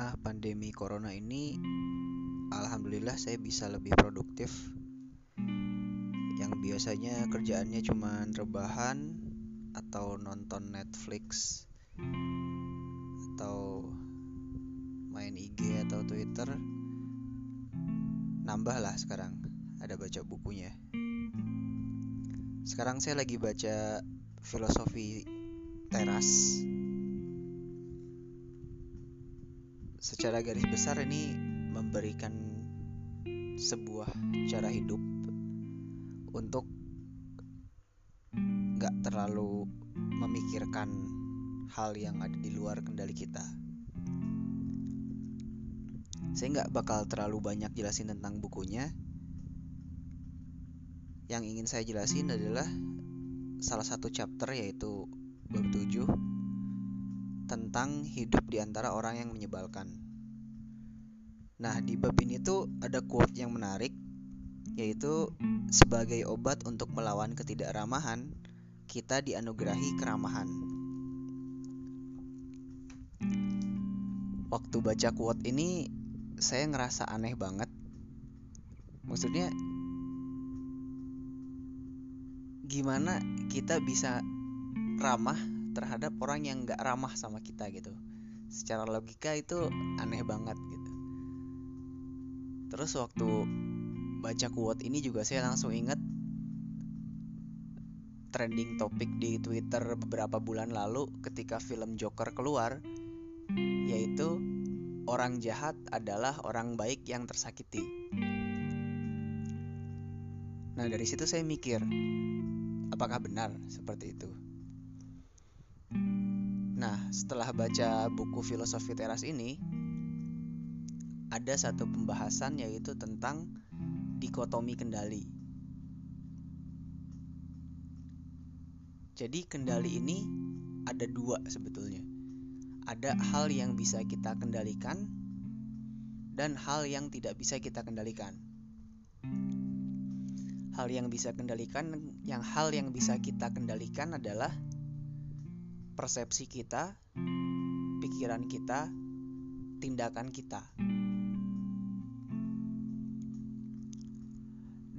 tengah pandemi corona ini alhamdulillah saya bisa lebih produktif. Yang biasanya kerjaannya cuma rebahan atau nonton Netflix atau main IG atau Twitter nambah lah sekarang ada baca bukunya. Sekarang saya lagi baca filosofi teras secara garis besar ini memberikan sebuah cara hidup untuk nggak terlalu memikirkan hal yang ada di luar kendali kita. Saya nggak bakal terlalu banyak jelasin tentang bukunya. Yang ingin saya jelasin adalah salah satu chapter yaitu bab 7 tentang hidup di antara orang yang menyebalkan. Nah, di bab ini tuh ada quote yang menarik yaitu sebagai obat untuk melawan ketidakramahan, kita dianugerahi keramahan. Waktu baca quote ini saya ngerasa aneh banget. Maksudnya gimana kita bisa ramah terhadap orang yang gak ramah sama kita gitu secara logika itu aneh banget gitu terus waktu baca quote ini juga saya langsung inget trending topik di Twitter beberapa bulan lalu ketika film Joker keluar yaitu orang jahat adalah orang baik yang tersakiti. Nah, dari situ saya mikir, apakah benar seperti itu? Setelah baca buku filosofi teras ini, ada satu pembahasan yaitu tentang dikotomi kendali. Jadi, kendali ini ada dua sebetulnya. Ada hal yang bisa kita kendalikan dan hal yang tidak bisa kita kendalikan. Hal yang bisa kendalikan, yang hal yang bisa kita kendalikan adalah persepsi kita, pikiran kita, tindakan kita.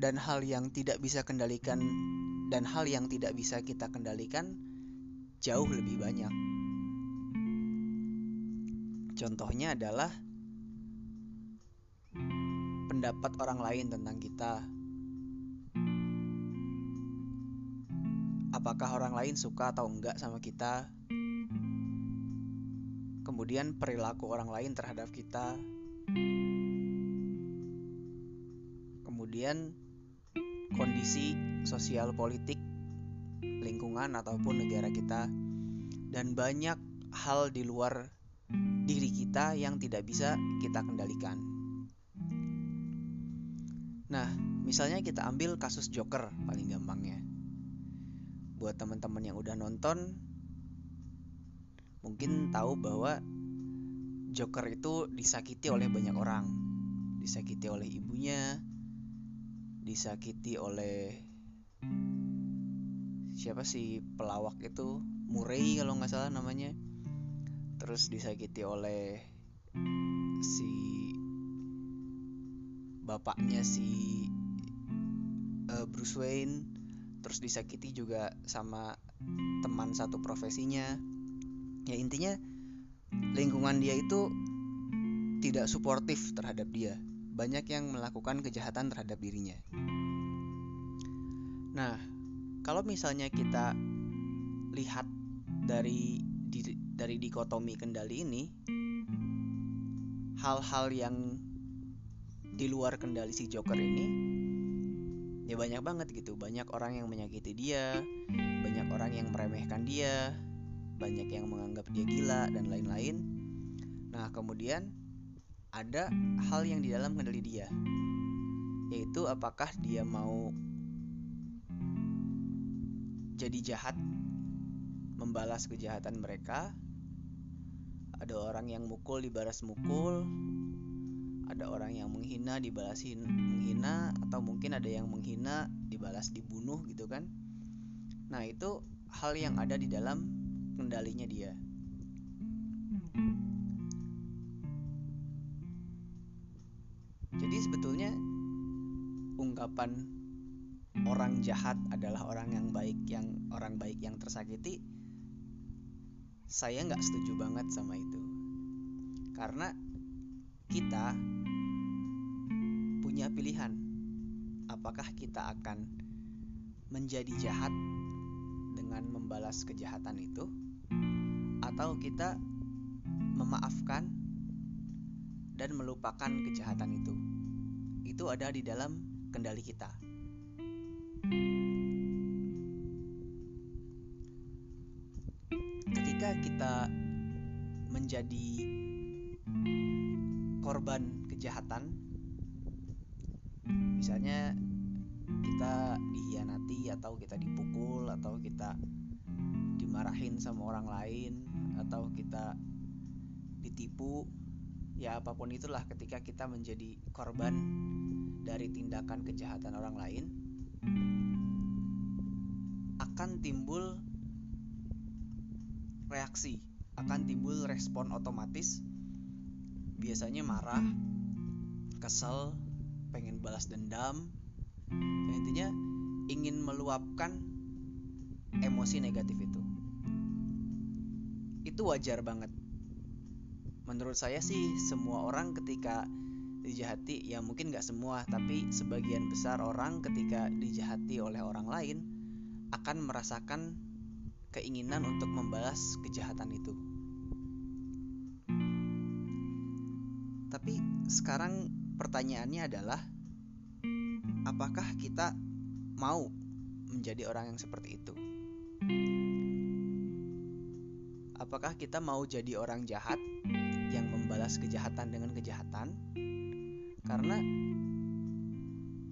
Dan hal yang tidak bisa kendalikan dan hal yang tidak bisa kita kendalikan jauh lebih banyak. Contohnya adalah pendapat orang lain tentang kita. Apakah orang lain suka atau enggak sama kita? Kemudian perilaku orang lain terhadap kita. Kemudian kondisi sosial politik lingkungan ataupun negara kita. Dan banyak hal di luar diri kita yang tidak bisa kita kendalikan. Nah misalnya kita ambil kasus Joker paling gampangnya buat teman-teman yang udah nonton mungkin tahu bahwa Joker itu disakiti oleh banyak orang. Disakiti oleh ibunya disakiti oleh siapa sih pelawak itu? Murray kalau nggak salah namanya. Terus disakiti oleh si bapaknya si uh, Bruce Wayne terus disakiti juga sama teman satu profesinya. Ya intinya lingkungan dia itu tidak suportif terhadap dia. Banyak yang melakukan kejahatan terhadap dirinya. Nah kalau misalnya kita lihat dari dari dikotomi kendali ini hal-hal yang di luar kendali si Joker ini ya banyak banget gitu. Banyak orang yang menyakiti dia banyak orang yang meremehkan dia banyak yang menganggap dia gila dan lain-lain. Nah kemudian ada hal yang di dalam kendali dia yaitu apakah dia mau jadi jahat membalas kejahatan mereka. Ada orang yang mukul dibalas mukul ada orang yang menghina dibalasin menghina atau mungkin ada yang menghina dibalas dibunuh gitu kan. Nah itu hal yang ada di dalam kendalinya dia. Sih sebetulnya ungkapan orang jahat adalah orang yang baik yang orang baik yang tersakiti saya nggak setuju banget sama itu. Karena kita punya pilihan. Apakah kita akan menjadi jahat dengan membalas kejahatan itu? Atau kita memaafkan dan melupakan kejahatan itu? Itu ada di dalam kendali kita. Ketika kita menjadi korban kejahatan misalnya kita dihianati atau kita dipukul atau kita dimarahin sama orang lain atau kita ditipu ya apa pun itulah ketika kita menjadi korban dari tindakan kejahatan orang lain akan timbul reaksi akan timbul respon otomatis. Biasanya marah kesel pengen balas dendam. Ya, intinya ingin meluapkan emosi negatif itu. Itu wajar banget. Menurut saya sih semua orang ketika dijahati ya mungkin nggak semua tapi sebagian besar orang ketika dijahati oleh orang lain akan merasakan keinginan untuk membalas kejahatan itu. Tapi sekarang pertanyaannya adalah apakah kita mau menjadi orang yang seperti itu? Apakah kita mau jadi orang jahat yang membalas kejahatan dengan kejahatan? Karena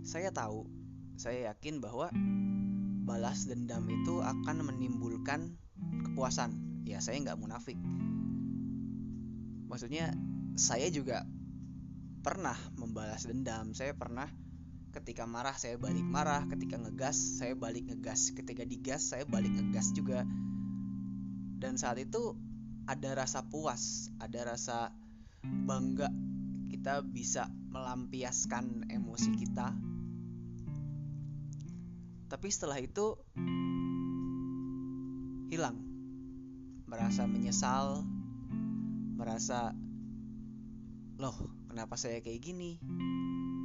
saya tahu saya yakin bahwa balas dendam itu akan menimbulkan kepuasan. Ya saya nggak munafik. Maksudnya saya juga pernah membalas dendam saya pernah ketika marah saya balik marah ketika ngegas saya balik ngegas ketika digas saya balik ngegas juga dan saat itu ada rasa puas, ada rasa bangga kita bisa melampiaskan emosi kita. Tapi setelah itu hilang. Merasa menyesal, merasa loh, kenapa saya kayak gini?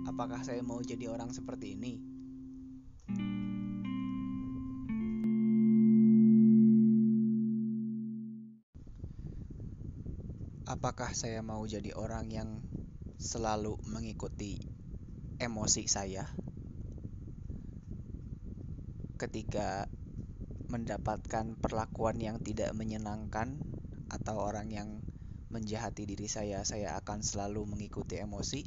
Apakah saya mau jadi orang seperti ini? apakah saya mau jadi orang yang selalu mengikuti emosi saya ketika mendapatkan perlakuan yang tidak menyenangkan atau orang yang menjahati diri saya, saya akan selalu mengikuti emosi.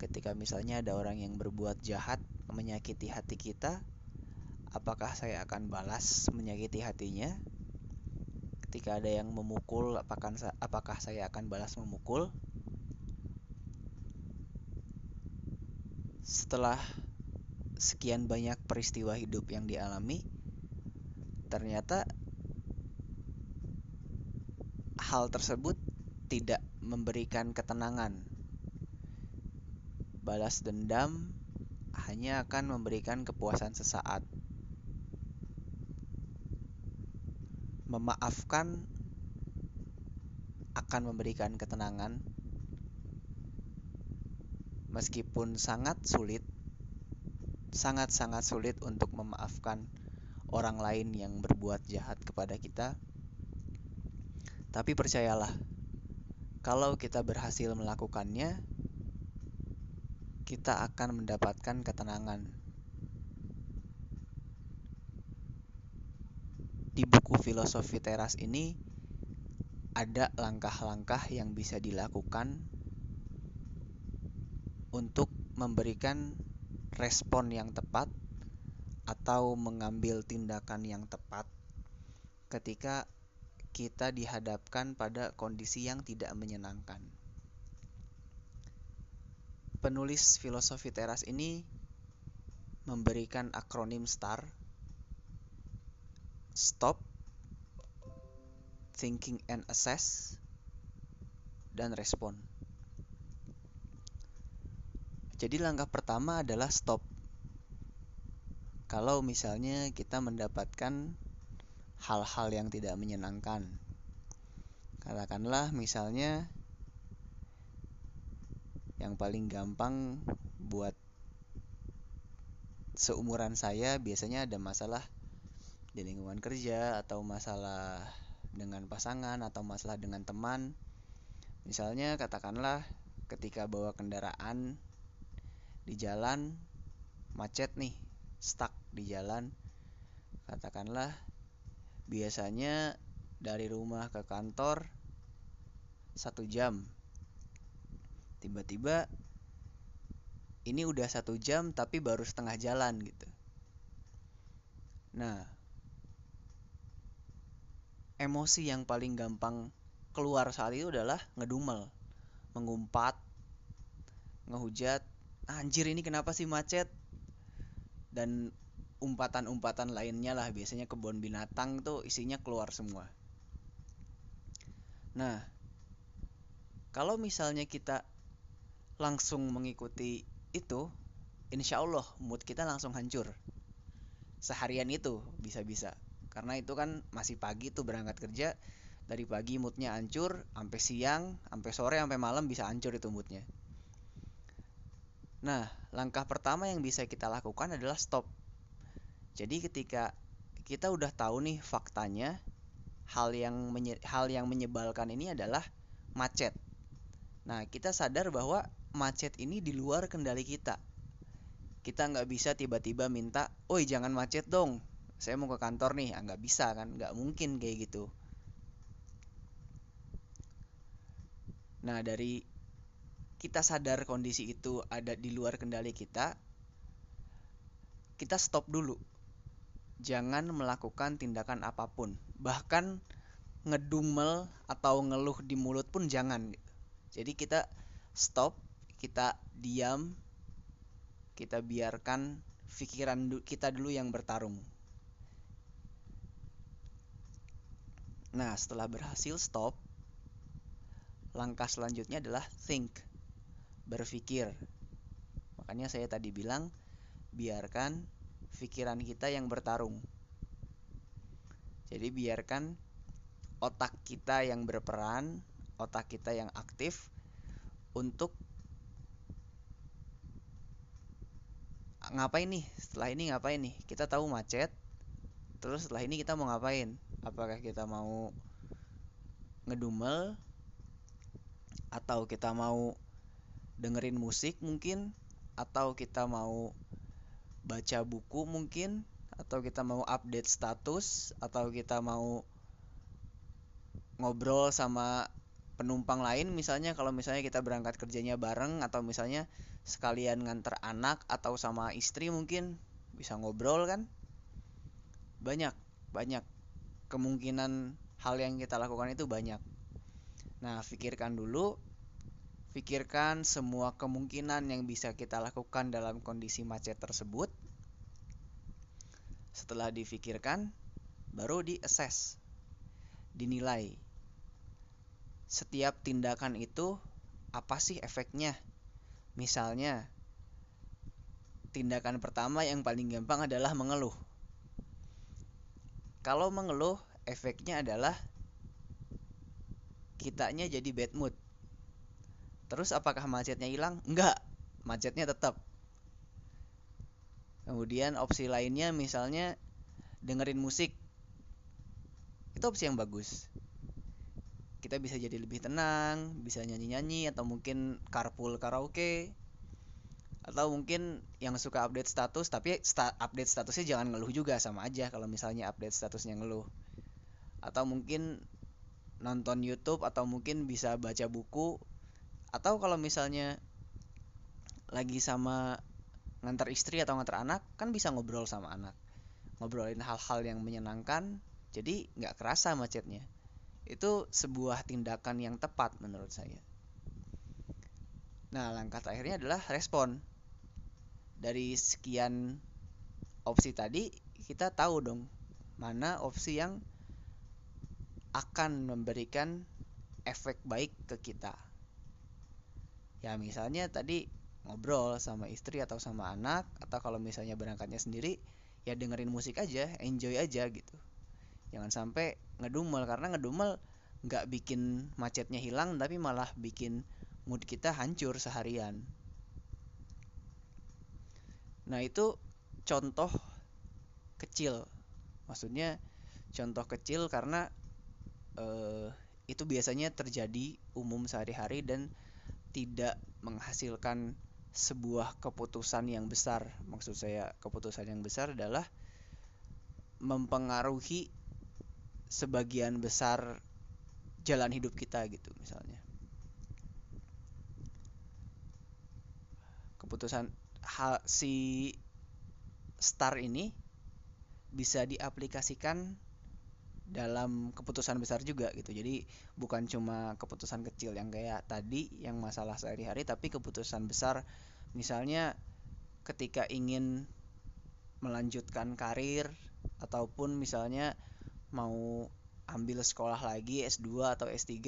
Ketika misalnya ada orang yang berbuat jahat, menyakiti hati kita, apakah saya akan balas menyakiti hatinya ketika ada yang memukul apakah saya akan balas memukul setelah sekian banyak peristiwa hidup yang dialami ternyata hal tersebut tidak memberikan ketenangan. Balas dendam hanya akan memberikan kepuasan sesaat. Memaafkan akan memberikan ketenangan. Meskipun sangat sulit sangat-sangat sulit untuk memaafkan orang lain yang berbuat jahat kepada kita tapi percayalah kalau kita berhasil melakukannya kita akan mendapatkan ketenangan. Di buku filosofi teras ini ada langkah-langkah yang bisa dilakukan untuk memberikan respon yang tepat atau mengambil tindakan yang tepat ketika kita dihadapkan pada kondisi yang tidak menyenangkan. Penulis filosofi teras ini memberikan akronim STAR stop, thinking and assess, dan respon. Jadi langkah pertama adalah stop. Kalau misalnya kita mendapatkan hal-hal yang tidak menyenangkan. Katakanlah misalnya yang paling gampang buat seumuran saya biasanya ada masalah di lingkungan kerja atau masalah dengan pasangan atau masalah dengan teman. Misalnya katakanlah ketika bawa kendaraan di jalan macet nih, stuck di jalan. Katakanlah biasanya dari rumah ke kantor satu jam. Tiba-tiba ini udah satu jam tapi baru setengah jalan gitu. Nah, emosi yang paling gampang keluar saat itu adalah ngedumel, mengumpat, ngehujat, anjir ini kenapa sih macet? Dan umpatan-umpatan lainnya lah. Biasanya kebun binatang tuh isinya keluar semua. Nah, kalau misalnya kita langsung mengikuti itu insya Allah mood kita langsung hancur. Seharian itu bisa-bisa. Karena itu kan masih pagi tuh berangkat kerja dari pagi moodnya hancur sampai siang sampai sore sampai malam bisa hancur itu moodnya. Nah langkah pertama yang bisa kita lakukan adalah stop jadi ketika kita udah tahu nih faktanya hal yang hal yang menyebalkan ini adalah macet nah kita sadar bahwa macet ini di luar kendali kita. Kita nggak bisa tiba-tiba minta, oi jangan macet dong, saya mau ke kantor nih, ah, nggak bisa kan, nggak mungkin kayak gitu. Nah dari kita sadar kondisi itu ada di luar kendali kita, kita stop dulu. Jangan melakukan tindakan apa pun, bahkan ngedumel atau ngeluh di mulut pun jangan. Jadi kita stop, kita diam, kita biarkan pikiran kita dulu yang bertarung. Nah, setelah berhasil stop, langkah selanjutnya adalah think, berpikir. Makanya saya tadi bilang, biarkan pikiran kita yang bertarung. Jadi biarkan otak kita yang berperan, otak kita yang aktif untuk ngapain nih? Setelah ini ngapain nih? Kita tahu macet terus setelah ini kita mau ngapain? Apakah kita mau ngedumel atau kita mau dengerin musik mungkin atau kita mau baca buku mungkin atau kita mau update status atau kita mau ngobrol sama penumpang lain. Misalnya kalau misalnya kita berangkat kerjanya bareng atau misalnya sekalian nganter anak atau sama istri mungkin bisa ngobrol kan? Banyak banyak. Kemungkinan hal yang kita lakukan itu banyak. Nah pikirkan dulu pikirkan semua kemungkinan yang bisa kita lakukan dalam kondisi macet tersebut setelah difikirkan baru di assess dinilai setiap tindakan itu apa sih efeknya? Misalnya, tindakan pertama yang paling gampang adalah mengeluh. Kalau mengeluh, efeknya adalah kitanya jadi bad mood. Terus apakah macetnya hilang? Enggak, macetnya tetap. Kemudian opsi lainnya misalnya dengerin musik. Itu opsi yang bagus kita bisa jadi lebih tenang bisa nyanyi-nyanyi atau mungkin carpool karaoke atau mungkin yang suka update status tapi sta update statusnya jangan ngeluh juga sama aja kalau misalnya update statusnya ngeluh atau mungkin nonton YouTube atau mungkin bisa baca buku atau kalau misalnya lagi sama ngantar istri atau ngantar anak kan bisa ngobrol sama anak ngobrolin hal-hal yang menyenangkan jadi nggak kerasa macetnya itu sebuah tindakan yang tepat menurut saya. Nah, langkah terakhirnya adalah respon. Dari sekian opsi tadi, kita tahu dong mana opsi yang akan memberikan efek baik ke kita. Ya, misalnya tadi ngobrol sama istri atau sama anak atau kalau misalnya berangkatnya sendiri ya dengerin musik aja enjoy aja gitu. Jangan sampai ngedumel karena ngedumel nggak bikin macetnya hilang tapi malah bikin mood kita hancur seharian. Nah itu contoh kecil. Maksudnya contoh kecil karena eh, itu biasanya terjadi umum sehari-hari dan tidak menghasilkan sebuah keputusan yang besar. Maksud saya keputusan yang besar adalah mempengaruhi sebagian besar jalan hidup kita gitu misalnya. Keputusan hal si star ini bisa diaplikasikan dalam keputusan besar juga gitu. Jadi bukan cuma keputusan kecil yang kayak tadi yang masalah sehari-hari tapi keputusan besar. Misalnya ketika ingin melanjutkan karir ataupun misalnya mau ambil sekolah lagi S2 atau S3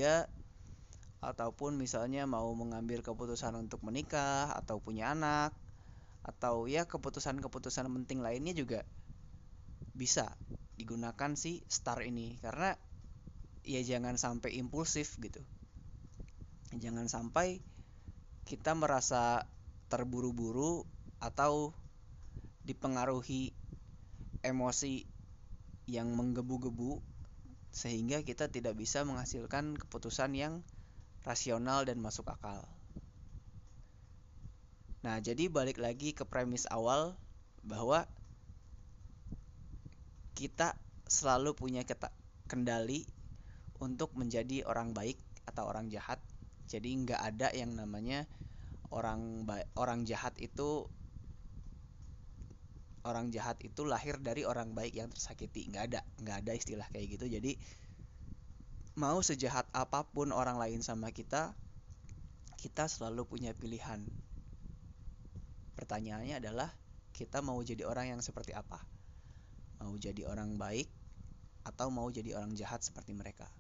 ataupun misalnya mau mengambil keputusan untuk menikah atau punya anak atau ya keputusan-keputusan penting lainnya juga bisa digunakan si star ini karena ya jangan sampai impulsif gitu jangan sampai kita merasa terburu-buru atau dipengaruhi emosi yang menggebu-gebu sehingga kita tidak bisa menghasilkan keputusan yang rasional dan masuk akal. Nah, jadi balik lagi ke premis awal bahwa kita selalu punya kendali untuk menjadi orang baik atau orang jahat. Jadi nggak ada yang namanya orang orang jahat itu orang jahat itu lahir dari orang baik yang tersakiti. Nggak ada, nggak ada istilah kayak gitu. Jadi mau sejahat apa pun orang lain sama kita, kita selalu punya pilihan. Pertanyaannya adalah kita mau jadi orang yang seperti apa? Mau jadi orang baik atau mau jadi orang jahat seperti mereka.